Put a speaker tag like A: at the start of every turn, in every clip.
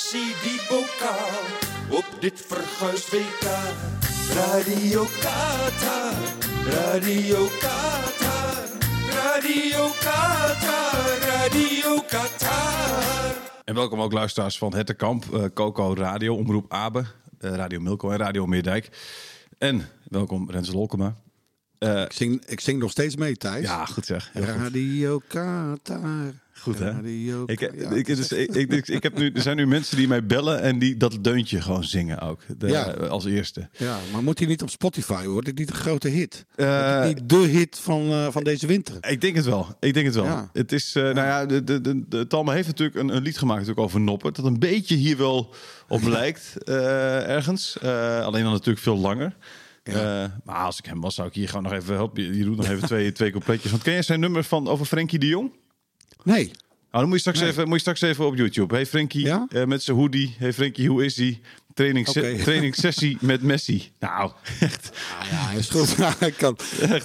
A: Messi die bokaal op dit verguisd WK. Radio Qatar, Radio Qatar, Radio Qatar.
B: En welkom ook luisteraars van Hettekamp, uh, Coco Radio, Omroep Abe, eh, Radio Milko en Radio Meerdijk. En welkom Rens Lolkema. Eh,
C: Ik zing, ik zing nog steeds mee, Thijs.
B: ja, goed zeg. Heel goed.
C: Radio Qatar.
B: Goed hè?
C: Radio
B: Ik.
C: Ja,
B: ik, dus, ik, ik, heb nu, er zijn nu mensen die mij bellen en die dat deuntje gewoon zingen ook. De-
C: Ja.
B: Als eerste.
C: Ja, maar moet hij niet op Spotify? Wordt dit niet een grote hit?
B: Eh,
C: niet de hit van, eh, van deze winter?
B: Ik denk het wel. Ik denk het wel.
C: Ja.
B: Het is, eh, nou ja, de, de, de, de Talma heeft natuurlijk een, een lied gemaakt natuurlijk over Noppen. Dat een beetje hier wel op lijkt eh, ergens. Eh, alleen dan natuurlijk veel langer. Eh, maar als ik hem was, zou ik hier gewoon nog even helpen. Je, doet nog even twee, twee coupletjes. Want ken jij zijn nummer van over Frenkie de Jong?
C: Nee.
B: Nou, dan moet je straks, even, moet je straks even op YouTube. Hey Frenkie
C: Ja?
B: eh, met zijn hoodie. Hey Frenkie, hoe is hij? Training, met Messi. Nou, echt.
C: Ah, ja, hij is goed. Ik, kan,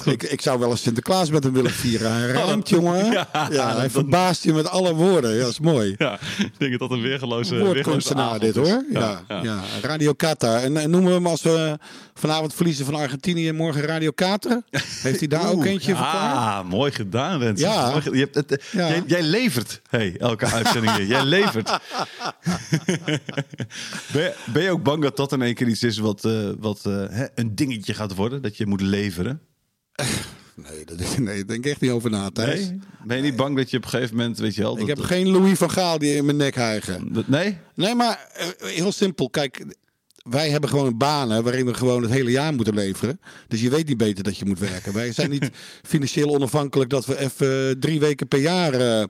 C: ik, ik zou wel eens Sinterklaas met hem willen vieren. Hij rijmt, jongen. Ja,
B: Ja,
C: hij verbaast je met alle woorden. Ja, dat is mooi.
B: Ja, ik denk dat dat een weergeloze,
C: Woordkunstenaar dit hoor. Ja, ja. Radio Qatar. En, en noemen we hem als we vanavond verliezen van Argentinië en morgen Radio Qatar? Heeft hij daar ook eentje verklaard?
B: Ah, mooi gedaan, Rens.
C: Ja.
B: Je hebt het, eh,
C: Ja.
B: jij, jij levert, hey, elke uitzending hier. Jij levert. ben, je, ben je ook bang dat dat in één keer iets is wat, eh, wat eh, hè, een dingetje gaat worden? Dat je moet leveren?
C: Nee, dat is, nee, denk ik echt niet over na, Thijs.
B: Nee? Ben je niet bang dat je op een gegeven moment, weet je wel...
C: Ik
B: dat-
C: heb
B: dat-
C: geen Louis van Gaal die in mijn nek hijgen.
B: nee?
C: Nee, maar eh, heel simpel. Kijk, wij hebben gewoon banen waarin we gewoon het hele jaar moeten leveren. Dus je weet niet beter dat je moet werken. Wij zijn niet financieel onafhankelijk dat we even drie weken per jaar eh, eh,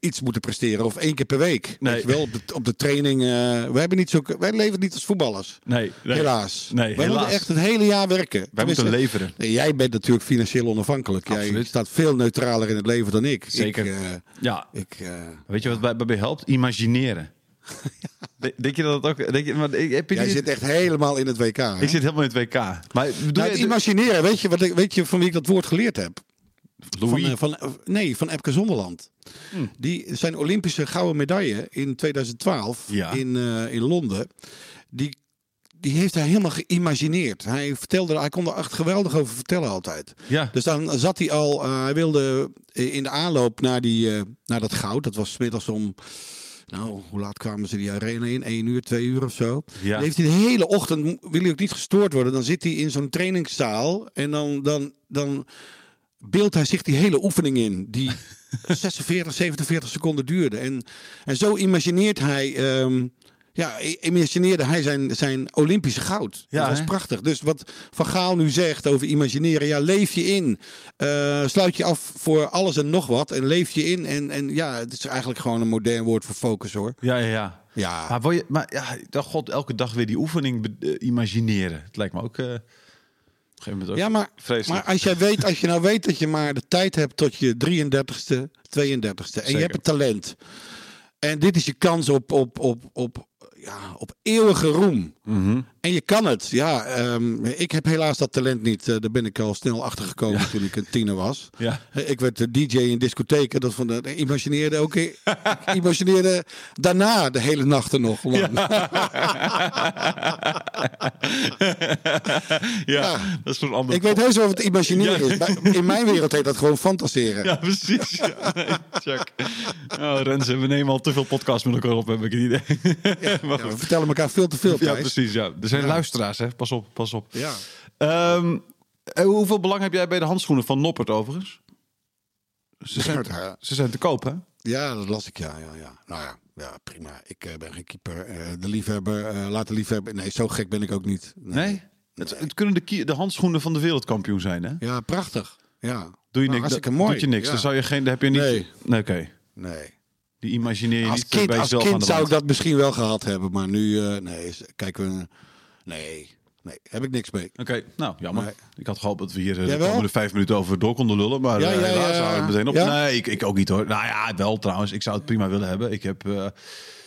C: iets moeten presteren. Of één keer per week.
B: Nee.
C: Weet je wel, op de, op de training. eh, we hebben niet zo, wij leven niet als voetballers.
B: Nee. nee.
C: Helaas.
B: Nee,
C: wij
B: helaas.
C: moeten echt het hele jaar werken.
B: Wij moeten leveren.
C: nee, jij bent natuurlijk financieel onafhankelijk. Jij
B: Absoluut.
C: staat veel neutraler in het leven dan ik.
B: Zeker.
C: Ik,
B: Ja.
C: ik,
B: Weet je wat bij, bij helpt? Imagineren. De- Denk je dat het ook... Denk je, maar, heb je
C: jij zit echt helemaal in het WK. hè?
B: Ik zit helemaal in het WK. Maar
C: Nou,
B: je...
C: het imagineren, weet je, wat, weet je van wie ik dat woord geleerd heb?
B: Louis?
C: Van, eh, van, eh, nee, van Epke Zonderland. Die zijn Olympische gouden medaille in 2012
B: Ja.
C: in, eh, in Londen. Die, die heeft hij helemaal geïmagineerd. Hij vertelde, hij kon er echt geweldig over vertellen altijd.
B: Ja.
C: Dus dan zat hij al, hij wilde in de aanloop naar, die, naar dat goud. Dat was middags om, nou, hoe laat kwamen ze die arena in? 1 uur, 2 uur of zo.
B: Ja.
C: Heeft hij de hele ochtend, wil hij ook niet gestoord worden. Dan zit hij in zo'n trainingszaal en dan, dan, dan beeldt hij zich die hele oefening in. Die 46, 47 seconden duurde. En, en zo imagineert hij... ehm, ja, imagineerde hij zijn, zijn Olympische goud.
B: Ja,
C: dat
B: hè?
C: prachtig. Dus wat Van Gaal nu zegt over imagineren. Ja, leef je in. Eh, sluit je af voor alles en nog wat. En leef je in. En, en ja, het is eigenlijk gewoon een modern woord voor focus hoor.
B: Ja, ja, ja.
C: Ja,
B: Maar, word je, maar ja, god, elke dag weer die oefening eh, imagineren. Het lijkt me ook... ook
C: ja maar, maar als, jij weet, als je nou weet dat je maar de tijd hebt tot je 33ste, 32ste. En
B: Zeker.
C: je hebt het talent. En dit is je kans op, op, op, op, ja, op eeuwige roem.
B: Mhm.
C: En je kan het. Ja, ehm, ik heb helaas dat talent niet. Eh, daar ben ik al snel achter gekomen toen ik een tiener was.
B: Ja.
C: Eh, Ik werd de DJ in discotheken. Dat van de, imagineerde ook. Imagineerde daarna de hele nachten nog. lang.
B: ja, dat is een ander...
C: Ik weet heus wel wat imagineren
B: Ja.
C: is. Maar in mijn wereld heet dat gewoon fantaseren.
B: Ja, precies. Ja, nee. Oh, we nemen al te veel podcasts met elkaar op, heb ik het idee. maar
C: Ja, we vertellen elkaar veel te veel.
B: Ja. Precies. Ja. Er zijn
C: Ja.
B: luisteraars, hè. Pas op, pas op.
C: Ja.
B: Ehm, eh, hoeveel belang heb jij bij de handschoenen van Noppert overigens? Ze zijn,
C: Ja.
B: ze zijn te koop, hè?
C: Ja, dat las ik, ja. ja, ja. Nou ja, ja prima. Ik eh, ben geen keeper. Eh, de liefhebber, eh laat de liefhebber... Nee, zo gek ben ik ook niet.
B: Nee? Het, het kunnen de, de handschoenen van de wereldkampioen zijn, hè?
C: Ja, prachtig. Ja.
B: Doe je
C: Nou,
B: niks? dat-
C: mooi,
B: Doet je niks?
C: ja.
B: Dan zou je geen, dan heb je niet...
C: Nee.
B: Nee, oké.
C: Nee.
B: Die imagineer je
C: Als
B: niet eh,
C: kind,
B: bij
C: als kind zou ik dat misschien wel gehad hebben. Maar nu, eh, nee, kijken we... Nee, nee, heb ik niks mee.
B: Oké, nou, jammer.
C: Nee.
B: Ik had gehoopt dat we hier eh, de komende vijf minuten over door konden lullen. Maar
C: Ja,
B: ja,
C: ja,
B: helaas
C: ja.
B: meteen op. Nee, ik, ik ook niet hoor. Nou ja, wel trouwens. Ik zou het prima willen hebben. Ik heb, eh,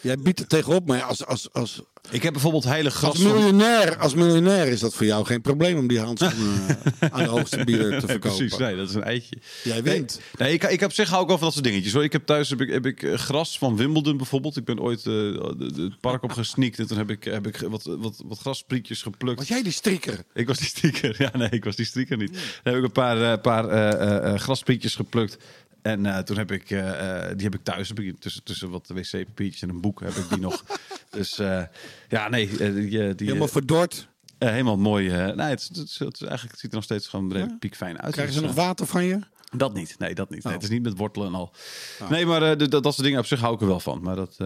C: Jij biedt er tegenop, maar als, als, als,
B: ik heb bijvoorbeeld heilig gras
C: als,
B: van...
C: miljonair, als miljonair is dat voor jou geen probleem om die handschoenen eh, aan de hoogste bieder te verkopen.
B: precies, nee, dat is een eitje.
C: Jij wint.
B: Nee, ik, ik heb zich wel van dat soort dingetjes. Hoor. Ik heb thuis heb ik, heb ik eh, gras van Wimbledon bijvoorbeeld. Ik ben ooit de- het park op gesneakt en toen heb ik, heb ik wat, wat, wat grasprietjes geplukt.
C: Was jij die strikker?
B: Ik was die strieker. Ja, nee, ik was die strieker niet. Dan heb ik een paar, paar grasprietjes geplukt. En eh, toen heb ik, eh, eh, die heb ik thuis, heb ik tussen, tussen wat wc-papiertjes en een boek, heb ik die nog. Dus ja, nee, die, die,
C: Helemaal verdord.
B: helemaal mooi. nee, het, het, eigenlijk ziet er nog steeds gewoon redelijk piekfijn uit.
C: Krijgen ze
B: Dus,
C: nog
B: eh,
C: water van je?
B: dat niet. Nee, dat niet. Nee,
C: Oh.
B: het is niet met wortelen en al. Nee, maar dat, dat soort dingen op zich hou ik er wel van. Maar dat.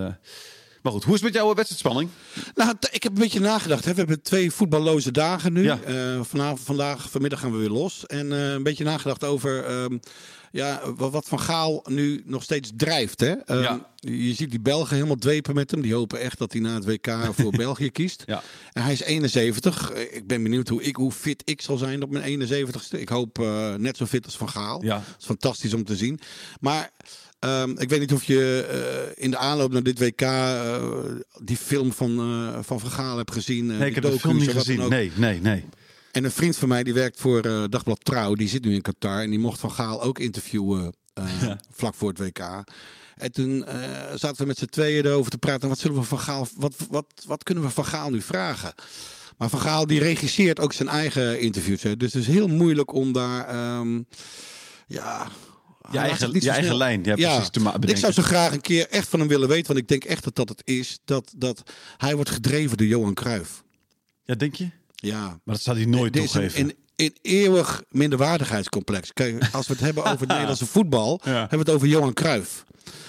B: Maar goed, hoe is het met jouw wedstrijdspanning?
C: Nou, ik heb een beetje nagedacht. Hè. We hebben twee voetballoze dagen nu.
B: Ja.
C: Eh, vanavond, vandaag, vanmiddag gaan we weer los. En eh, een beetje nagedacht over ehm, ja, wa- wat Van Gaal nu nog steeds drijft. Hè. Ehm,
B: Ja.
C: Je ziet die Belgen helemaal dwepen met hem. Die hopen echt dat hij na het WK voor België kiest.
B: Ja.
C: En hij is 71. Eh, Ik ben benieuwd hoe, ik, hoe fit ik zal zijn op mijn 71ste. Ik hoop eh, net zo fit als Van Gaal.
B: Ja.
C: Dat is fantastisch om te zien. Maar ehm, ik weet niet of je eh, in de aanloop naar dit WK die film van uh, Van Van Gaal hebt gezien.
B: Nee, ik heb de film niet gezien. Nee, nee, nee.
C: En een vriend van mij die werkt voor Dagblad Trouw. Die zit nu in Qatar. En die mocht Van Gaal ook interviewen eh, vlak voor het WK. En toen eh, zaten we met z'n tweeën erover te praten. Wat, zullen we van Gaal, wat, wat, wat kunnen we Van Gaal nu vragen? Maar Van Gaal die regisseert ook zijn eigen interviews. Hè. Dus het is heel moeilijk om daar... ehm, ja,
B: Je eigen, je eigen lijn. Ja,
C: Ja,
B: precies. Te ma-
C: ik zou zo graag een keer echt van hem willen weten. Want ik denk echt dat dat het is. Dat, dat hij wordt gedreven door Johan Cruijff.
B: Ja, denk je?
C: Ja.
B: Maar dat zou hij nooit
C: een,
B: toegeven.
C: Een eeuwig minderwaardigheidscomplex. Kijk, als we het hebben over het Nederlandse voetbal,
B: Ja.
C: hebben we het over Johan Cruijff.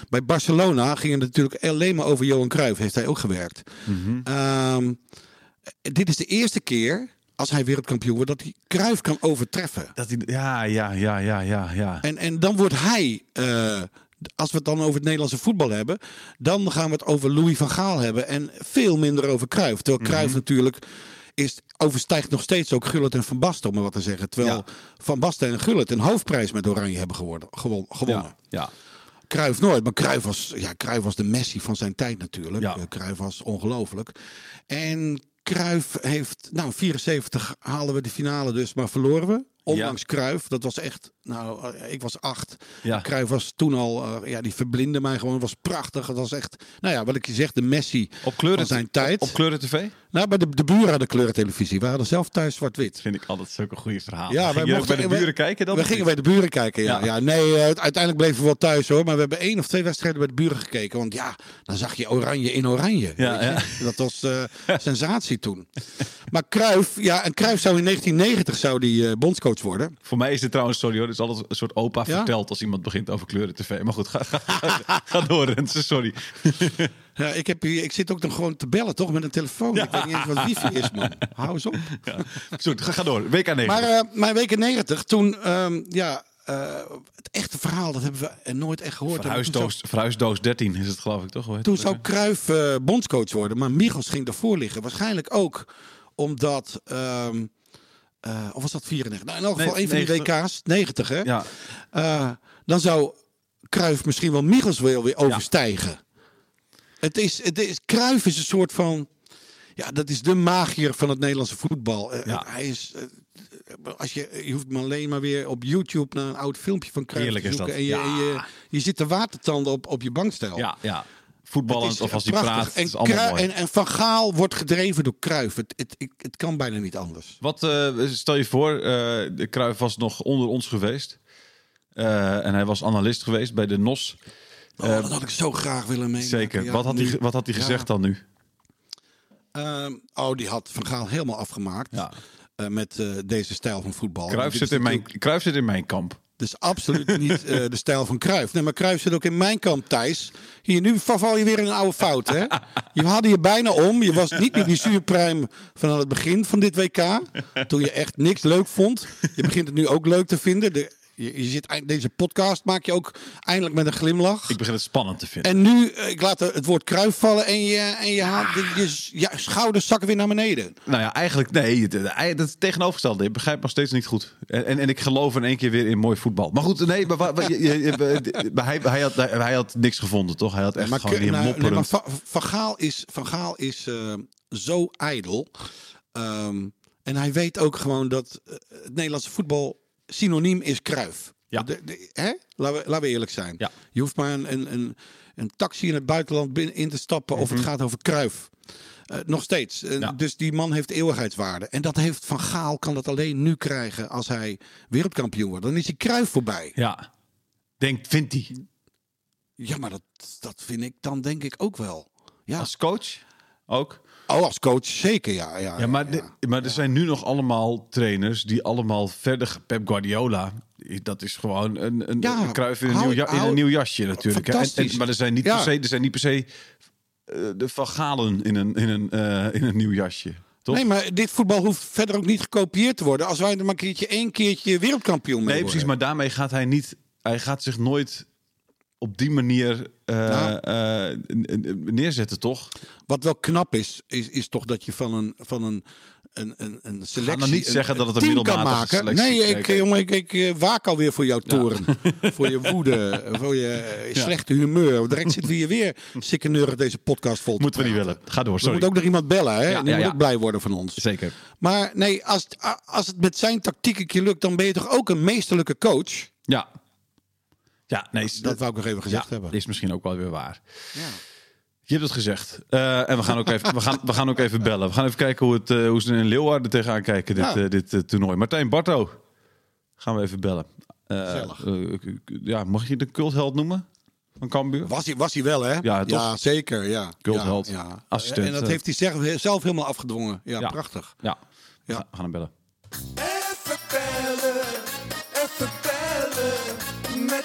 C: Bij Barcelona ging het natuurlijk alleen maar over Johan Cruijff. Heeft hij ook gewerkt.
B: Mhm.
C: Ehm, dit is de eerste keer, als hij wereldkampioen wordt, dat hij Cruijff kan overtreffen.
B: Dat hij, ja, ja, ja, ja, ja, ja.
C: En, en dan wordt hij, eh, als we het dan over het Nederlandse voetbal hebben, dan gaan we het over Louis van Gaal hebben en veel minder over Cruijff. Terwijl Cruijff natuurlijk is, overstijgt nog steeds ook Gullit en Van Basten, om maar wat te zeggen. Terwijl
B: Ja.
C: Van Basten en Gullit een hoofdprijs met Oranje hebben geworden, gewon, gewonnen.
B: ja, ja.
C: Cruijff nooit, maar Cruijff was, ja, Cruijff was de Messi van zijn tijd natuurlijk.
B: Ja.
C: Eh, Cruijff was ongelooflijk. En Cruijff heeft, nou 74 halen we de finale dus, maar verloren we. Ondanks Cruijff, dat was echt, nou eh, ik was acht.
B: Ja.
C: Cruijff was toen al, eh, ja die verblindde mij gewoon, het was prachtig. Het was echt, nou ja, wat ik je zeg, de Messi
B: Op kleuren,
C: van zijn tijd.
B: Op, op kleuren tv?
C: Nou, bij de, de buren hadden kleurentelevisie, we hadden zelf thuis zwart-wit.
B: Vind ik altijd zulke goede verhalen.
C: Ja, wij
B: ook
C: mochten
B: bij de
C: we-
B: buren kijken dan?
C: We gingen bij de buren kijken, ja.
B: Ja.
C: ja. nee, eh, uiteindelijk bleven we wel thuis hoor. Maar we hebben één of twee wedstrijden bij de buren gekeken. Want ja, dan zag je oranje in oranje.
B: Ja,
C: weet je. Dat was eh, sensatie toen. Maar Cruijff, ja, en Cruijff zou in 1990 zou die eh, bondscoach worden.
B: Voor mij is dit trouwens, sorry hoor, is altijd een soort opa
C: Ja?
B: verteld als iemand begint over kleuren tv. Maar goed, ga, ga, ga, ga door Rensen, sorry.
C: Ja, ik, heb hier, ik zit ook nog gewoon te bellen, toch? Met een telefoon. Ik weet niet eens wat wifi is, man. Hou eens op.
B: Goed, ga, door. WK 9.
C: Maar eh mijn weken 90, toen, ehm, ja, eh, het echte verhaal, dat hebben we nooit echt gehoord. Toen zou-
B: Verhuisdoos, verhuisdoos 13 is het geloof ik toch? Hoe heet
C: Toen zou
B: ook
C: Cruijff eh, bondscoach worden, maar Michels ging ervoor liggen. Waarschijnlijk ook omdat... ehm, eh, of was dat 94? Nou, in elk geval
B: Nee,
C: een van die
B: 90.
C: WK's. 90, hè?
B: Ja,
C: Eh, dan zou Cruijff misschien wel Michels wel weer overstijgen. Het is, het is, Cruijff is een soort van... Ja, dat is de magier van het Nederlandse voetbal. Eh,
B: Ja.
C: Hij is... als je, je hoeft maar alleen maar weer op YouTube naar een oud filmpje van
B: Heerlijk
C: te
B: is
C: zoeken.
B: dat.
C: En je,
B: Ja.
C: en je, je zit te watertanden op, op je bankstel.
B: ja, ja. Voetballend of als hij praat,
C: En,
B: is allemaal
C: Crui-
B: mooi.
C: en, en Van Gaal wordt gedreven door Cruijff. Het, het, het, het kan bijna niet anders.
B: Wat, eh, stel je voor, eh, de Cruijff was nog onder ons geweest. Eh, en hij was analist geweest bij de NOS.
C: Oh, dat had ik zo graag willen meemaken.
B: Zeker.
C: Ja,
B: wat, had
C: nu-
B: hij, wat had hij
C: Ja.
B: gezegd dan nu?
C: Ehm, oh, die had Van Gaal helemaal afgemaakt.
B: Ja.
C: eh, met eh, deze stijl van voetbal. Dit
B: zit, in
C: natuurlijk-
B: mijn, Cruijff zit in mijn kamp.
C: Dus absoluut niet eh, de stijl van Cruijff. Nee, maar Cruijff zit ook in mijn kamp, Thijs. Hier, nu val je weer in een oude fout, hè? Je hadden je bijna om. Je was niet meer die zuurpruim van aan het begin van dit WK. Toen je echt niks leuk vond. Je begint het nu ook leuk te vinden. De Je, je zit, deze podcast maak je ook eindelijk met een glimlach.
B: Ik begin het spannend te vinden.
C: En nu, eh, ik laat het woord kruif vallen en je, en je, haalt je, ja, schouders zakken weer naar beneden.
B: Nou ja, eigenlijk nee. het- het- Dat is tegenovergestelde. Ik begrijp nog steeds niet goed. En, en, en ik geloof in één keer weer in mooi voetbal. Maar goed, nee, maar, je- je- je- maar hij, hij, had, hij had niks gevonden, toch? Hij had echt gewoon die
C: nou, nee,
B: mopperen.
C: maar Van, Gaal is, van Gaal is eh, zo ijdel. Ehm, en hij weet ook gewoon dat eh, het Nederlandse voetbal synoniem is kruif.
B: Ja.
C: De, de- hè? Laten, we, laten we eerlijk zijn.
B: Ja.
C: Je hoeft maar een, een, een, een taxi in het buitenland binnen in te stappen of het
B: Mhm.
C: gaat over kruif. Eh, nog steeds. Eh,
B: Ja.
C: Dus die man heeft eeuwigheidswaarde. En dat heeft Van Gaal kan dat alleen nu krijgen als hij wereldkampioen wordt. Dan is die kruif voorbij.
B: Ja. Denkt, vindt hij.
C: Ja, maar dat, dat vind ik dan denk ik ook wel. Ja.
B: Als coach ook.
C: Oh, als coach zeker, ja. Ja,
B: Ja, maar, de- maar er zijn nu nog allemaal trainers die allemaal verder... Pep Guardiola, dat is gewoon een, een,
C: Ja,
B: een kruif in een, nieuw, ja- in een nieuw jasje natuurlijk. En, en, maar er zijn niet per se, er zijn niet per se eh, de Van Galen in een, in, een, eh, in een nieuw jasje. Toch?
C: Nee, maar dit voetbal hoeft verder ook niet gekopieerd te worden. Als wij er maar een keertje één keertje wereldkampioen mee
B: Nee, precies. Maar daarmee gaat hij niet. Hij gaat zich nooit op die manier eh,
C: Nou.
B: eh, neerzetten, toch?
C: Wat wel knap is, is, is toch dat je van een, van een, een, een, een selectie...
B: dan niet
C: een-
B: zeggen dat het een
C: team kan
B: middelmatige
C: maken.
B: selectie
C: Nee, ik, jongen, ik, ik eh, waak alweer voor jouw toren. voor je woede, voor je
B: Ja.
C: slechte humeur. Direct zitten we hier weer sikkeneurig deze podcast vol te
B: Moeten we niet willen. Ga door,
C: Er
B: sorry.
C: moet ook nog iemand bellen, hè?
B: Ja,
C: Die moet ook blij worden van ons.
B: Zeker.
C: Maar nee, als, het- als het met zijn tactiek een keer lukt, dan ben je toch ook een meesterlijke coach?
B: Ja. Ja, nee. is-
C: Dat wou ik nog even gezegd
B: ja,
C: hebben.
B: is misschien ook wel weer waar. Je hebt het gezegd. Eh, en we gaan, ook even, we, gaan, we gaan ook even bellen. We gaan even kijken hoe, het, eh, hoe ze in Leeuwarden tegenaan kijken, dit,
C: Ja.
B: eh, dit toernooi. Martijn Barto, gaan we even bellen. Ja, mag je de cultheld noemen van Cambuur?
C: Was hij, was hij wel, hè?
B: Ja, toch?
C: zeker. Ja.
B: Cultheld.
C: Ja, ja.
B: Assistent,
C: En dat heeft hij zelf, zelf helemaal afgedwongen. Ja,
B: Ja.
C: prachtig.
B: Ja.
C: Ja.
B: We gaan hem bellen,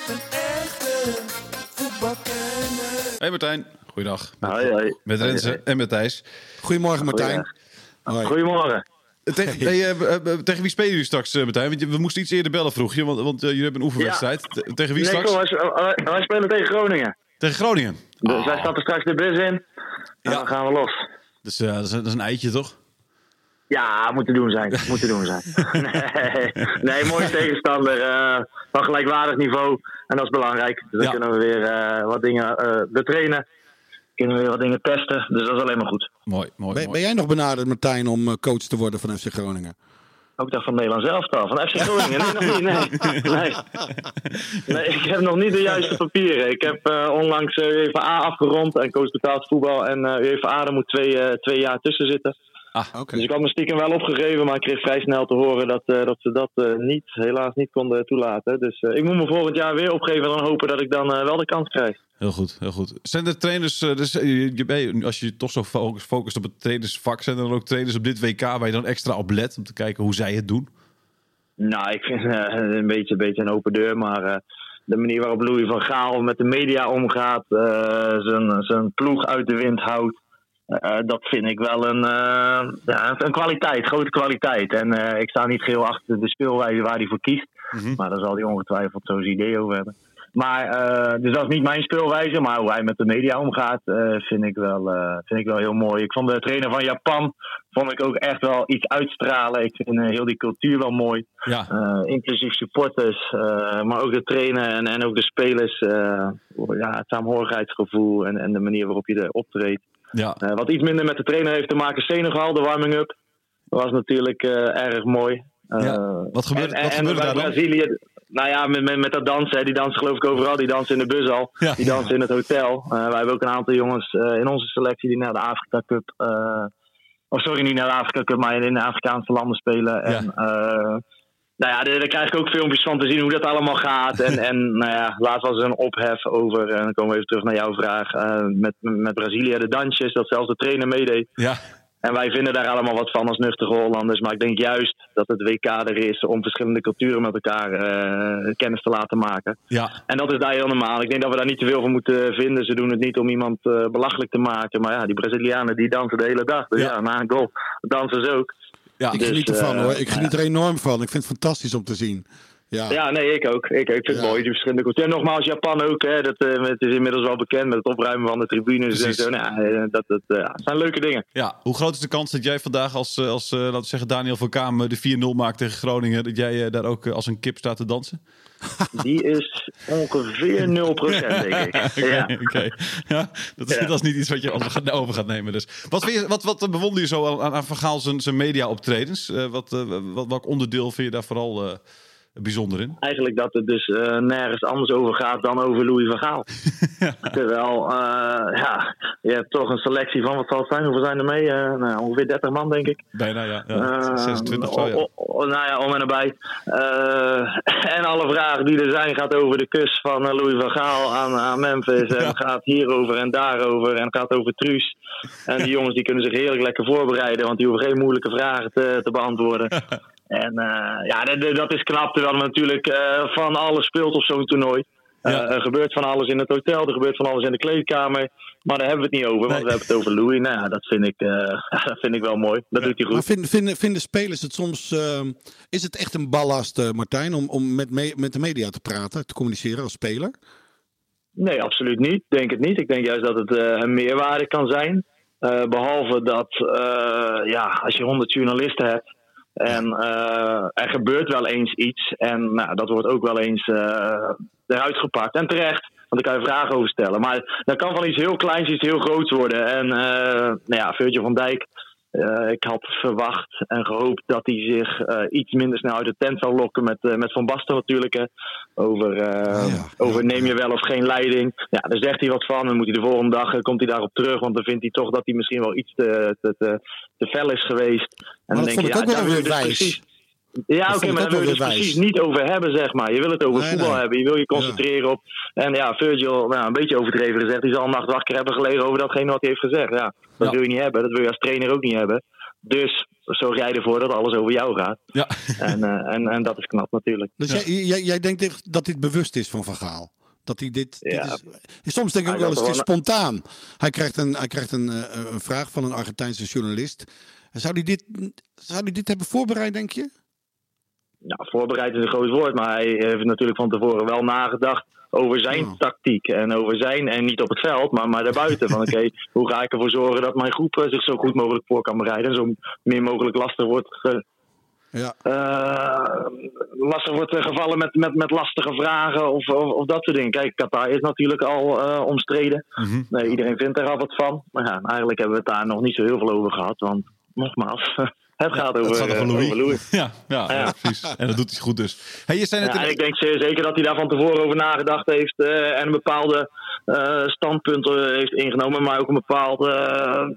A: een echte voetbalkenner.
B: Hey Martijn, goeiedag. Met,
D: Hoi, hoi.
B: met Renze
D: Hoi,
B: en met Thijs.
C: Goedemorgen, Martijn. Hoi.
D: Goedemorgen.
B: Tegen, nee, eh, eh, eh, tegen wie spelen jullie straks, Martijn? Want we moesten iets eerder bellen, vroeg je. Want, want jullie hebben een oefenwedstrijd. Te- Tegen wie
D: Nee,
B: straks?
D: kom, wij, wij- wij spelen tegen Groningen.
B: Tegen Groningen.
D: Dus wij stappen straks de bus in. En
B: Ja.
D: dan gaan we los.
B: Dus dat, is, een- dat is een eitje, toch?
D: Ja, moet te doen zijn. Moet te doen zijn. nee, nee, mooie tegenstander. eh, van gelijkwaardig niveau. En dat is belangrijk. Dus dan
B: Ja.
D: kunnen we weer eh, wat dingen eh betrainen. Kunnen we weer wat dingen testen. Dus dat is alleen maar goed.
B: Mooi, mooi,
C: Ben,
B: mooi.
C: ben jij nog benaderd, Martijn, om coach te worden van FC Groningen?
D: Ook dat van Nederland zelf al. Van FC Groningen. Nee, nog niet. Nee. Nee. nee, ik heb nog niet de juiste papieren. Ik heb eh, onlangs UEFA A afgerond en coach betaald voetbal. En eh UEFA A, daar moet twee, eh, twee jaar tussen zitten.
C: Oké.
D: Dus ik had me stiekem wel opgegeven, maar ik kreeg vrij snel te horen dat, eh, dat ze dat eh, niet, helaas niet konden toelaten. Dus eh, ik moet me volgend jaar weer opgeven en dan hopen dat ik dan eh, wel de kans krijg.
B: Heel goed, heel goed. Zijn er trainers, eh, dus, je, je- als je toch zo focus- focust op het trainersvak, zijn er dan ook trainers op dit WK waar je dan extra op let om te kijken hoe zij het doen?
D: Nou, ik vind eh, een, beetje, een beetje een open deur, maar eh, de manier waarop Louis van Gaal met de media omgaat, eh, zijn, zijn ploeg uit de wind houdt, eh, dat vind ik wel een, eh, ja, een kwaliteit, grote kwaliteit. En eh, ik sta niet geheel achter de speelwijze waar hij voor kiest, maar daar zal hij ongetwijfeld zo'n idee over hebben. Maar, dus dat is niet mijn speelwijze, maar hoe hij met de media omgaat, vind, ik wel, vind ik wel heel mooi. Ik vond de trainer van Japan vond ik ook echt wel iets uitstralen. Ik vind heel die cultuur wel mooi.
B: Ja,
D: inclusief supporters, maar ook de trainer en, en ook de spelers. ja, het saamhorigheidsgevoel en, en de manier waarop je er optreedt.
B: Ja.
D: Eh, wat iets minder met de trainer heeft te maken, Senegal, de warming-up. Dat was natuurlijk eh, erg mooi. Eh,
B: Ja, wat gebeurde-
D: en,
B: wat
D: en
B: gebeurde
D: bij
B: daar dan?
D: Brazilië, nou ja, met, met, met dat dansen, hè, die dansen geloof ik overal. Die dansen in de bus al,
B: Ja.
D: die dansen in het hotel. Eh, wij hebben ook een aantal jongens in onze selectie die naar de Afrika Cup... eh, of sorry, niet naar de Afrika Cup, maar in de Afrikaanse landen spelen. En, nou ja, daar krijg ik ook filmpjes van te zien hoe dat allemaal gaat. En, en nou ja, laatst was er een ophef over, en dan komen we even terug naar jouw vraag, eh, met, met Brazilië, de dansjes, dat zelfs de trainer meedeed.
B: ja.
D: En wij vinden daar allemaal wat van als nuchtere Hollanders. Maar ik denk juist dat het WK er is om verschillende culturen met elkaar eh, kennis te laten maken.
B: ja.
D: En dat is daar heel normaal. Ik denk dat we daar niet te veel van moeten vinden. Ze doen het niet om iemand eh, belachelijk te maken. Maar ja, die Brazilianen die dansen de hele dag. Dus
B: Ja.
D: ja, na een goal dansen ze ook.
B: Ja.
C: Ik
D: Dus,
C: geniet ervan
D: eh,
C: hoor. Ik geniet er enorm van. Ik vind het fantastisch om te zien. Ja.
D: Ja, nee, ik ook. Ik, ik vind het
C: Ja.
D: mooi, die verschillende culturen. En nogmaals, Japan ook. Hè, dat, eh, het is inmiddels wel bekend met het opruimen van de tribunes. En
B: Precies.
D: zo. Nou, ja, dat, dat, eh, zijn leuke dingen.
B: Ja, hoe groot is de kans dat jij vandaag als, eh, als eh, laten we zeggen, Daniel van Kamer de 4-0 maakt tegen Groningen, dat jij eh, daar ook eh, als een kip staat te dansen?
D: Die is ongeveer 0%, denk ik.
B: Oké,
D: Ja.
B: oké. ja, dat, is, dat is niet iets wat je over gaat, over gaat nemen. Dus. Wat, vind je, wat, wat bewonder je zo aan, aan Van Gaal zijn, zijn media-optredens? Eh, wat, eh, wat, welk onderdeel vind je daar vooral eh, bijzonder in?
D: Eigenlijk dat het dus eh, nergens anders over gaat dan over Louis van Gaal. Terwijl, eh, ja, je hebt toch een selectie van, wat zal het zijn? Hoeveel zijn er mee? Eh, nou, ongeveer 30 man, denk ik.
B: Bijna, ja. ja.
D: Eh,
B: 26 zo, ja.
D: o- o- nou ja, om en nabij. En alle vragen die er zijn gaat over de kus van Louis van Gaal aan, aan Memphis. En gaat hierover en daarover. En gaat over Truus. En die jongens die kunnen zich heerlijk lekker voorbereiden. Want die hoeven geen moeilijke vragen te, te beantwoorden. En eh, ja, dat- is knap. Terwijl er natuurlijk eh, van alles speelt op zo'n toernooi. Eh,
B: Ja.
D: er gebeurt van alles in het hotel, er gebeurt van alles in de kleedkamer. Maar daar hebben we het niet over, want
B: Nee.
D: we hebben het over Louis. Nou ja, dat vind ik, dat vind ik wel mooi. Dat doet hij goed.
C: Maar vinden, vinden, vinden spelers het soms... is het echt een ballast, Martijn, om, om met, me- met de media te praten, te communiceren als speler?
D: Nee, absoluut niet. Denk het niet. Ik denk juist dat het een meerwaarde kan zijn. Eh, behalve dat, ja, als je 100 journalisten hebt en eh, er gebeurt wel eens iets en nou, dat wordt ook wel eens eh, eruit gepakt. En terecht, want daar kan je vragen over stellen. Maar dat kan van iets heel kleins iets heel groots worden. En eh, nou ja, Virgil van Dijk, eh, ik had verwacht en gehoopt dat hij zich eh, iets minder snel uit de tent zou lokken met, eh, met Van Basten natuurlijk. Hè. Over,
C: Ah, ja.
D: over
C: Ja,
D: neem je
C: ja.
D: wel of geen leiding. Ja, daar zegt hij wat van. Dan moet hij de volgende dag komt hij daarop terug. Want dan vindt hij toch dat hij misschien wel iets te, te, te, te fel is geweest. En
C: dat
D: dan
C: vond ik ook wel weer
D: dus precies- Ja, oké, maar daar wil je
C: weer
D: precies niet over hebben, zeg maar. Je wil het over
C: Nee,
D: voetbal
C: nee.
D: hebben. Je wil je concentreren op. En ja, Virgil, nou, een beetje overdreven gezegd, die zal een nacht wakker hebben gelegen over datgene wat hij heeft gezegd. Ja, dat
B: Ja.
D: wil je niet hebben. Dat wil je als trainer ook niet hebben. Dus zorg jij ervoor dat alles over jou gaat.
B: Ja.
D: En, eh, en, en dat is knap natuurlijk.
C: Dus
B: Ja.
C: jij, jij, jij denkt dat dit bewust is van Van Gaal? Dat hij dit, dit
D: Ja.
C: is, soms denk ik ook wel eens, het is spontaan. Hij krijgt een, hij krijgt een, eh, een vraag van een Argentijnse journalist. Zou hij dit, zou hij dit hebben voorbereid, denk je?
D: Nou, voorbereid is een groot woord, maar hij heeft natuurlijk van tevoren wel nagedacht over zijn
C: Oh.
D: tactiek. En over zijn, en niet op het veld, maar, maar daarbuiten. Van oké, hoe ga ik ervoor zorgen dat mijn groep eh, zich zo goed mogelijk voor kan bereiden. En zo min mogelijk lastig wordt, ge-
C: Ja.
D: eh, lastig wordt eh, gevallen met, met, met lastige vragen of, of, of dat soort dingen. Kijk, Qatar is natuurlijk al omstreden.
B: Mhm.
D: Nee, iedereen vindt er al wat van. Maar ja, eigenlijk hebben we het daar nog niet zo heel veel over gehad. Want nogmaals, het gaat over,
B: Het gaat over
D: eh,
B: Louis.
D: over Louis.
B: Ja, ja, ja, precies. En dat doet hij goed dus. Hey, je zei net
D: Ja,
B: in-
D: en ik denk zeer zeker dat hij daar van tevoren over nagedacht heeft eh, en een bepaalde eh standpunt eh, heeft ingenomen, maar ook een bepaald,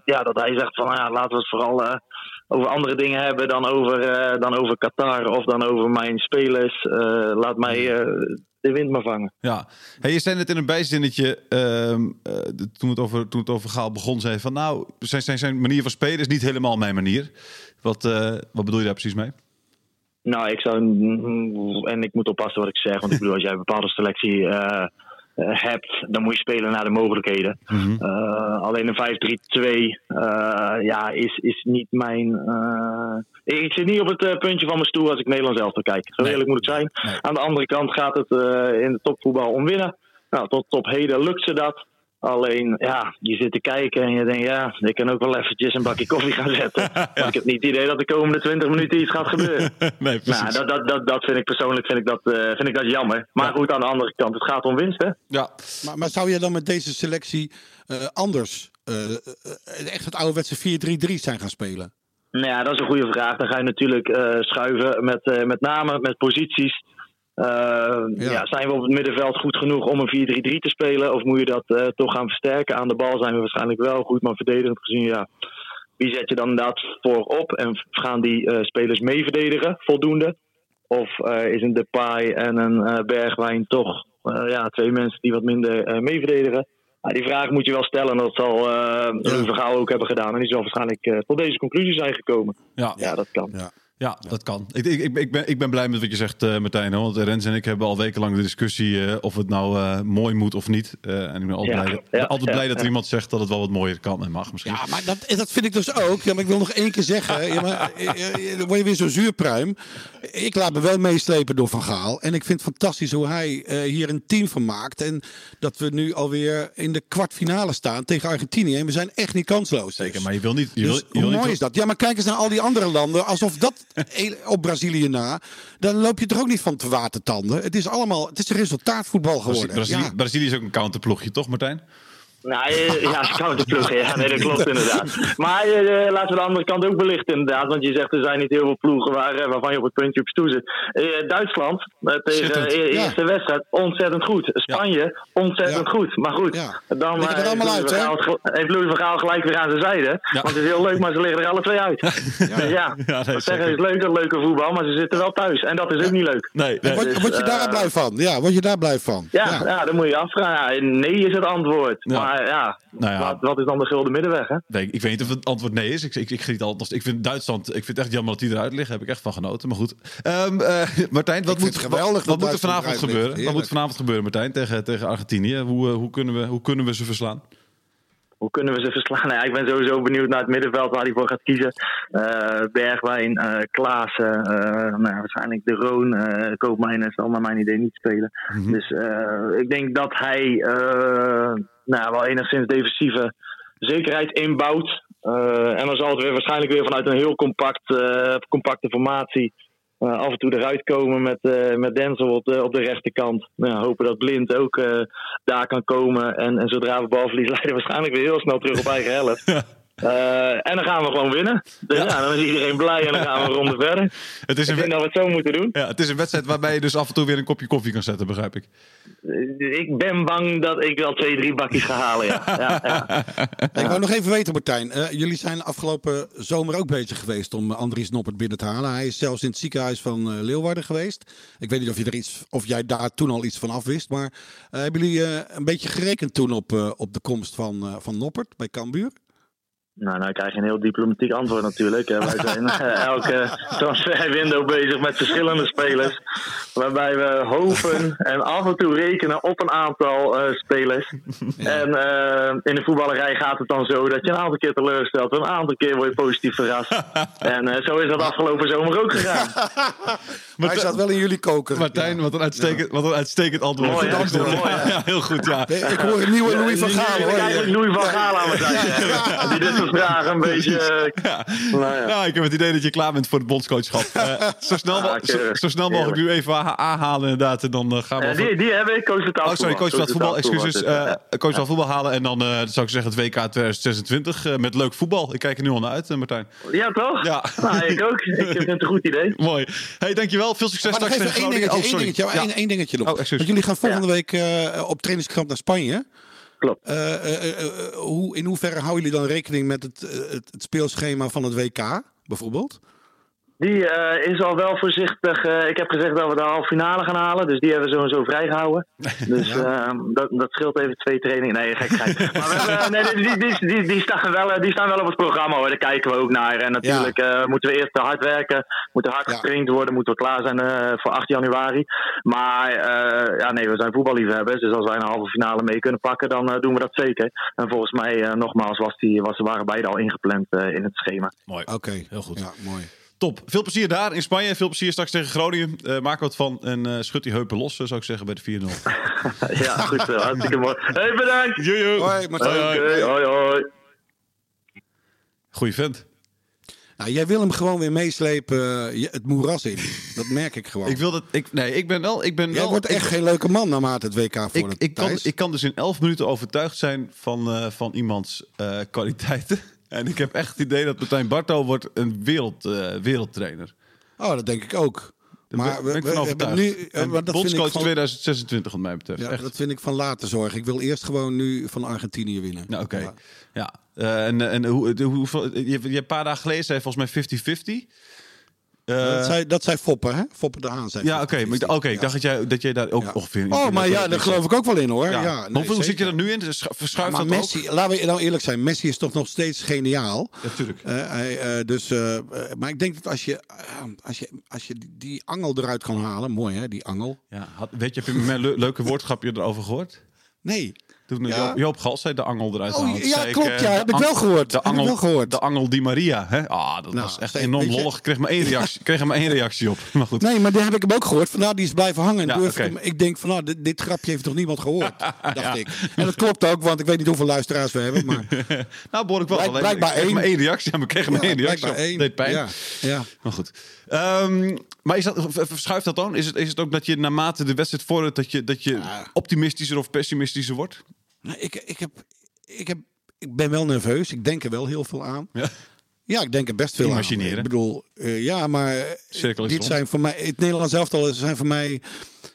D: ja, dat hij zegt van, nou ja, laten we het vooral over andere dingen hebben dan over, dan over Qatar of dan over mijn spelers. Laat mij eh, de wind maar vangen.
B: Ja, hey, je zei net in een bijzinnetje, ehm, eh, toen, het over, toen het over Gaal begon, zei van nou, zijn, zijn, zijn manier van spelen is niet helemaal mijn manier. Wat, eh, wat bedoel je daar precies mee?
D: Nou, ik zou, en ik moet oppassen wat ik zeg, want ik bedoel, als jij een bepaalde selectie eh, eh, hebt, dan moet je spelen naar de mogelijkheden. Eh, alleen een 5-3-2 eh, ja, is, is niet mijn. eh, ik zit niet op het puntje van mijn stoel als ik Nederlands elftal kijk. Zo eerlijk moet ik zijn.
B: Nee.
D: Aan de andere kant gaat het in de topvoetbal om winnen. Nou, tot op heden lukt ze dat. Alleen, ja, je zit te kijken en je denkt, ja, ik kan ook wel eventjes een bakje koffie gaan zetten. Want ik heb niet het idee dat de komende 20 minuten iets gaat gebeuren.
B: nee, precies.
D: Nou, dat, dat, dat, dat vind ik persoonlijk vind ik dat, eh, vind ik dat jammer. Maar
B: Ja.
D: goed, aan de andere kant, het gaat om winst, hè?
B: Ja,
C: Maar, maar zou je dan met deze selectie eh, anders, eh, echt het ouderwetse 4-3-3 zijn gaan spelen?
D: Nou ja, dat is een goede vraag. Dan ga je natuurlijk eh, schuiven met, eh, met name met posities. Eh,
C: Ja.
D: ja. zijn we op het middenveld goed genoeg om een 4-3-3 te spelen? Of moet je dat eh, toch gaan versterken? Aan de bal zijn we waarschijnlijk wel goed, maar verdedigend gezien, ja. Wie zet je dan inderdaad voorop? En gaan die eh, spelers mee verdedigen, voldoende? Of eh, is een Depay en een Bergwijn toch ja, twee mensen die wat minder mee verdedigen? Nou, die vraag moet je wel stellen. En dat zal Louis van Gaal ook hebben gedaan. En die zal waarschijnlijk tot deze conclusie zijn gekomen.
B: ja.
D: Ja, dat kan.
C: Ja.
B: Ja, dat kan. Ik, ik, ik, ik ben, ik ben blij met wat je zegt, eh, Martijn. hoor. Want Rens en ik hebben al wekenlang de discussie eh, of het nou eh, mooi moet of niet. Eh, en ik ben altijd,
D: Ja,
B: blij,
D: ja,
B: altijd
D: ja,
B: blij dat er
D: ja.
B: iemand zegt dat het wel wat mooier kan en mag misschien.
C: Ja, maar dat, dat vind ik dus ook. Ja, maar ik wil nog één keer zeggen. Ja, maar, eh, eh, dan word je weer zo'n zuurpruim. Ik laat me wel meeslepen door Van Gaal. En ik vind het fantastisch hoe hij eh, hier een team van maakt. En dat we nu alweer in de kwartfinale staan tegen Argentinië. En we zijn echt niet kansloos.
B: Zeker, maar je wil niet... Je wil,
C: Dus
B: je
C: hoe
B: wil
C: mooi
B: niet
C: is dat? Ja, maar kijk eens naar al die andere landen. Alsof dat op Brazilië na. Dan loop je er ook niet van te watertanden. Het is allemaal. Het is een resultaatvoetbal geworden.
B: Brazilië,
C: Ja.
B: Brazilië is ook een counterploegje, toch Martijn?
D: Nou, eh, ja, counterploeg. Ja, nee, dat klopt inderdaad. Maar eh, laten we de andere kant ook belichten inderdaad. Want je zegt er zijn niet heel veel ploegen waar, waarvan je op het puntje op stoel zit. Duitsland, tegen de
C: Ja.
D: eerste wedstrijd, ontzettend goed. Spanje, ontzettend
C: Ja.
D: goed. Maar goed,
C: Ja.
D: dan eh,
C: allemaal uit,
D: heeft Louis van Gaal gelijk weer aan zijn zijde. Want het is heel leuk, maar ze liggen er alle twee uit. Dus ja,
B: Ja, nee,
D: dat zeggen
B: zeker.
D: is leuk, dat leuke voetbal, maar ze zitten wel thuis. En dat is ook niet leuk.
B: Nee,
C: En word, word je daar blij van? Ja, word je daar blij van?
D: Ja, ja. dan moet je afvragen. Nee is het antwoord.
B: Ja.
D: Maar ja,
B: Nou ja.
D: Wat, wat is dan de gulden middenweg? Hè?
B: Nee, ik weet niet of het antwoord nee is. Ik, ik, ik, geniet altijd, ik vind Duitsland, ik vind het echt jammer dat die eruit liggen. Heb ik echt van genoten. Maar goed. Ehm, eh, Martijn, wat moet,
C: geweldig
B: wat, moet er vanavond gebeuren? Wat moet er vanavond gebeuren, Martijn, tegen, tegen Argentinië? Hoe, eh, hoe, kunnen we, hoe kunnen we ze verslaan?
D: Hoe kunnen we ze verslaan? Nou ja, ik ben sowieso benieuwd naar het middenveld waar hij voor gaat kiezen. Eh, Bergwijn, eh Klaassen, eh, nou, ja, waarschijnlijk De Roon, eh Koopmijnen zal naar mijn idee niet spelen.
B: Mhm.
D: Dus eh, ik denk dat hij eh, nou, wel enigszins defensieve zekerheid inbouwt. Eh, en dan zal het weer waarschijnlijk weer vanuit een heel compact, eh, compacte formatie eh, af en toe eruit komen met, met Denzel op de, rechterkant. Nou, hopen dat Blind ook daar kan komen. En, en zodra we balverlies leiden, waarschijnlijk weer heel snel terug op eigen helft. Eh, en dan gaan we gewoon winnen. Dus ja. dan is iedereen blij en dan gaan we een ronde verder.
B: Het is,
D: Ik
B: een,
D: dat we het zo moeten doen.
B: ja, het is een wedstrijd waarbij je dus af en toe weer een kopje koffie kan zetten, begrijp ik.
D: Eh, Ik ben bang dat ik wel twee, drie bakjes ga halen. Ja. Ja, ja.
C: Ik wou nog even weten, Martijn. eh, jullie zijn afgelopen zomer ook bezig geweest om Andries Noppert binnen te halen. Hij is zelfs in het ziekenhuis van eh, Leeuwarden geweest. Ik weet niet of, je er iets, of jij daar toen al iets van afwist. Maar eh, hebben jullie eh, een beetje gerekend toen op, eh, op de komst van, eh, van Noppert bij Cambuur?
D: Nou, nou krijg je een heel diplomatiek antwoord natuurlijk. Wij zijn eh, elke transferwindow bezig met verschillende spelers. Waarbij we hopen en af en toe rekenen op een aantal eh, spelers. En eh, in de voetballerij gaat het dan zo dat je een aantal keer teleurstelt. Een aantal keer word je positief verrast. En eh, zo is dat afgelopen zomer ook gegaan.
C: Hij zat wel in jullie koker.
B: Martijn, wat, een uitstekend, wat een uitstekend antwoord.
D: Mooi,
B: antwoord. Ja, heel goed, ja.
C: Ik hoor een nieuwe Louis van Gaal hoor.
D: eigenlijk Louis van Gaal aan. Die dit vragen een beetje... eh, nou ja.
B: Ja, ik heb het idee dat je klaar bent voor het bondscoachschap. Eh, zo, snel,
D: Ah,
B: zo,
D: keurig.
B: zo snel mogelijk nu even aanhalen inderdaad. En dan eh, gaan we...
D: Eh,
B: over-
D: die, die heb ik, coach het
B: Oh, sorry, coach van het voetbal. Excuses.
D: Dus,
B: eh coach van voetbal halen. En dan eh, zou ik zeggen het WK 2026 eh, met leuk voetbal. Ik kijk er nu al naar uit, eh, Martijn.
D: Ja, toch?
B: Ja.
D: Nou, ik ook. Ik vind het een goed idee.
B: Mooi. Hey, dankjewel. Veel succes straks tegen Groningen.
C: dingetje,
B: Oh,
C: één
B: sorry.
C: dingetje,
B: Ja.
C: één, één dingetje nog.
B: Oh.
C: Want jullie gaan volgende week eh, op trainingskamp naar Spanje.
D: Klopt.
C: Eh, eh, eh, hoe, in hoeverre houden jullie dan rekening met het, het speelschema van het WK, bijvoorbeeld?
D: Die eh, is al wel voorzichtig. eh, ik heb gezegd dat we de halve finale gaan halen. Dus die hebben we sowieso vrijgehouden. Dus eh, dat, dat scheelt even twee trainingen. Nee, gekheid. Maar we hebben, nee, die, die, die, die, staan wel, eh, die staan wel op het programma hoor. Daar kijken we ook naar. En natuurlijk eh, moeten we eerst hard werken. Moeten hard
C: Ja.
D: getraind worden. Moeten we klaar zijn eh, voor 8 januari. Maar eh, ja, nee, we zijn voetballiefhebbers. Dus als wij een halve finale mee kunnen pakken, dan eh, doen we dat zeker. En volgens mij, eh, nogmaals, was die, was, waren beide al ingepland eh, in het schema.
B: Mooi.
C: Oké,
B: Heel goed.
C: Ja, mooi.
B: Top. Veel plezier daar in Spanje. Veel plezier straks tegen Groningen. Eh, maak wat van. En eh schud die heupen los, eh, zou ik zeggen, bij de 4-0.
D: ja, goed zo. Hartstikke mooi. Hey, bedankt!
B: Jojo.
C: Hoi, Martijn.
D: Oké, hoi hoi.
B: Goeie vent.
C: Nou, jij wil hem gewoon weer meeslepen het moeras in. Dat merk ik gewoon.
B: Ik wil dat... Ik, nee, ik ben wel... Ik ben
C: Jij
B: wel
C: wordt echt
B: ik,
C: geen leuke man naarmate het WK voor
B: ik, ik, kan, ik kan dus in 11 minuten overtuigd zijn van, eh, van iemands eh, kwaliteiten. En ik heb echt het idee dat Martijn Barto wordt een wereld, eh, wereldtrainer.
C: Oh, dat denk ik ook.
B: Daar
C: Maar
B: ben ik van
C: hebben
B: overtuigd.
C: nu, eh,
B: En
C: maar dat vind ik van,
B: 2026 wat mij betreft.
C: ja,
B: echt.
C: dat vind ik van later zorgen. Ik wil eerst gewoon nu van Argentinië winnen.
B: Nou, oké.
C: Ja.
B: Ja. Eh, en en hoe, hoeveel, je, je hebt een paar dagen geleden zei volgens mij 50-50. Eh,
C: dat, zei, dat zei Foppe, hè? Foppe de Haan zei.
B: ja, oké. ik- Oké, ik
C: Ja.
B: dacht dat jij, dat jij daar ook
C: Ja.
B: ongeveer in
C: Oh, maar ja, daar geloof ik ook wel in hoor.
B: Ja.
C: Ja, nee,
B: hoeveel zit je er nu in? Schu- Verschuift
C: Maar
B: dat
C: Messi,
B: ook?
C: laten we nou eerlijk zijn, Messi is toch nog steeds geniaal.
B: Ja, tuurlijk.
C: Eh, hij, eh, dus, maar ik denk dat als je, als je, als je die, die angel eruit kan halen, mooi hè, die angel.
B: Ja, had, weet je, heb je mijn le- leuke woordgrapje erover gehoord?
C: Nee,
B: Toen
C: Ja.
B: Joop, Joop Gal zei de angel eruit
C: Oh, ja,
B: zei
C: klopt, ja, heb ik wel gehoord.
B: De
C: ik
B: angel,
C: wel gehoord.
B: De angel Di Maria. Hè? Ah, dat
C: Nou,
B: was echt enorm lollig. Ik kreeg maar één reactie, kreeg maar één reactie op. Maar goed.
C: nee, maar die heb ik hem ook gehoord. Vandaar die is blijven hangen.
B: Ja,
C: ik ik denk van, nou, dit, dit grapje heeft toch niemand gehoord, dacht ik. En dat klopt ook, want ik weet niet hoeveel luisteraars we hebben. Maar
B: Nou, behoorlijk wel.
C: Blijk-
B: Alleen,
C: blijkbaar
B: ik kreeg
C: één.
B: maar één reactie. Ja, maar ik kreeg maar
C: Ja,
B: één reactie
C: blijkbaar
B: op.
C: één.
B: Deed pijn.
C: Ja, ja.
B: Maar goed. Ehm, maar is dat, verschuift dat dan? Is het, is het ook dat je naarmate de wedstrijd vordert... dat je, dat je optimistischer of pessimistischer wordt?
C: Nou, ik, ik, heb, ik, heb, ik ben wel nerveus. Ik denk er wel heel veel aan.
B: Ja.
C: Ja, ik denk er best veel aan. Ik bedoel, eh, ja, maar
B: Cirkel
C: dit
B: rond.
C: zijn voor mij, het Nederlands elftal zijn voor mij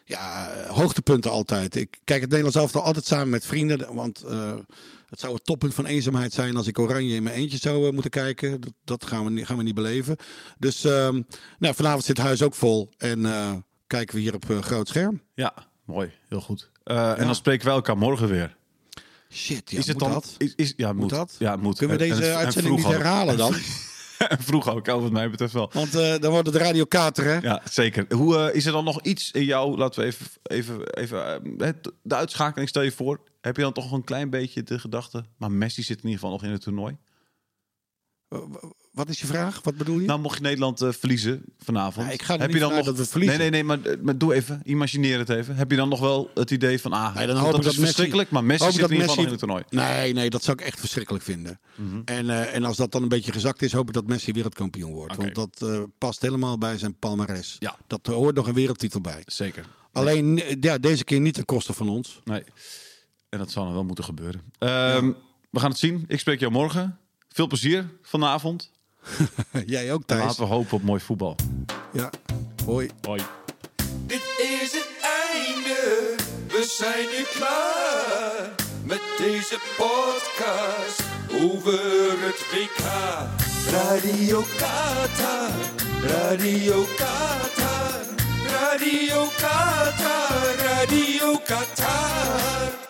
C: ja, hoogtepunten altijd. Ik kijk het Nederlands elftal altijd samen met vrienden, want eh, het zou het toppunt van eenzaamheid zijn als ik Oranje in mijn eentje zou eh, moeten kijken. Dat, dat gaan, we, niet- gaan we niet beleven. Dus ehm, nou, vanavond zit het huis ook vol en eh, kijken we hier op eh, groot scherm.
B: Ja, mooi. Heel goed. En dan spreken wij elkaar morgen weer.
C: Shit, ja,
B: is het
C: moet
B: dan...
C: dat?
B: Is, is, ja, moet.
C: dat?
B: Ja, moet.
C: Kunnen we deze
B: en- en
C: uitzending niet herhalen dan?
B: Vroeg ook, al wat mij betreft wel.
C: Want eh, dan wordt het Radio Kater, hè?
B: Ja, zeker. Hoe, eh, is er dan nog iets in jou, laten we even, even, even eh, de uitschakeling stel je voor. Heb je dan toch een klein beetje de gedachte, maar Messi zit in ieder geval nog in het toernooi.
C: Wat is je vraag? Wat bedoel je?
B: Nou, mocht je Nederland eh, verliezen vanavond.
C: Ja, ik ga
B: heb
C: niet
B: je dan nog
C: dat we verliezen.
B: Nee, nee, nee, maar, eh, maar doe even, imagineer het even. Heb je dan nog wel het idee van, ah,
C: Nee, dan
B: dat
C: hoop
B: is
C: dat Messi-
B: verschrikkelijk, maar Messi zit
C: dat
B: in ieder geval in het toernooi.
C: Nee, nee, dat zou ik echt verschrikkelijk vinden. en, eh, en als dat dan een beetje gezakt is, hoop ik dat Messi wereldkampioen wordt. Want dat past helemaal bij zijn palmares.
B: Ja.
C: Dat hoort nog een wereldtitel bij.
B: Zeker.
C: Alleen ja, deze keer niet ten koste van ons.
B: Nee. En dat zal dan wel moeten gebeuren. Ehm, We gaan het zien. Ik spreek jou morgen. Veel plezier vanavond.
C: Jij ook, Thijs.
B: laten we hopen op mooi voetbal.
C: Ja. Hoi.
B: Hoi.
A: Dit is het einde, we zijn nu klaar met deze podcast over het WK. Radio Qatar, Radio Qatar, Radio Qatar, Radio Qatar.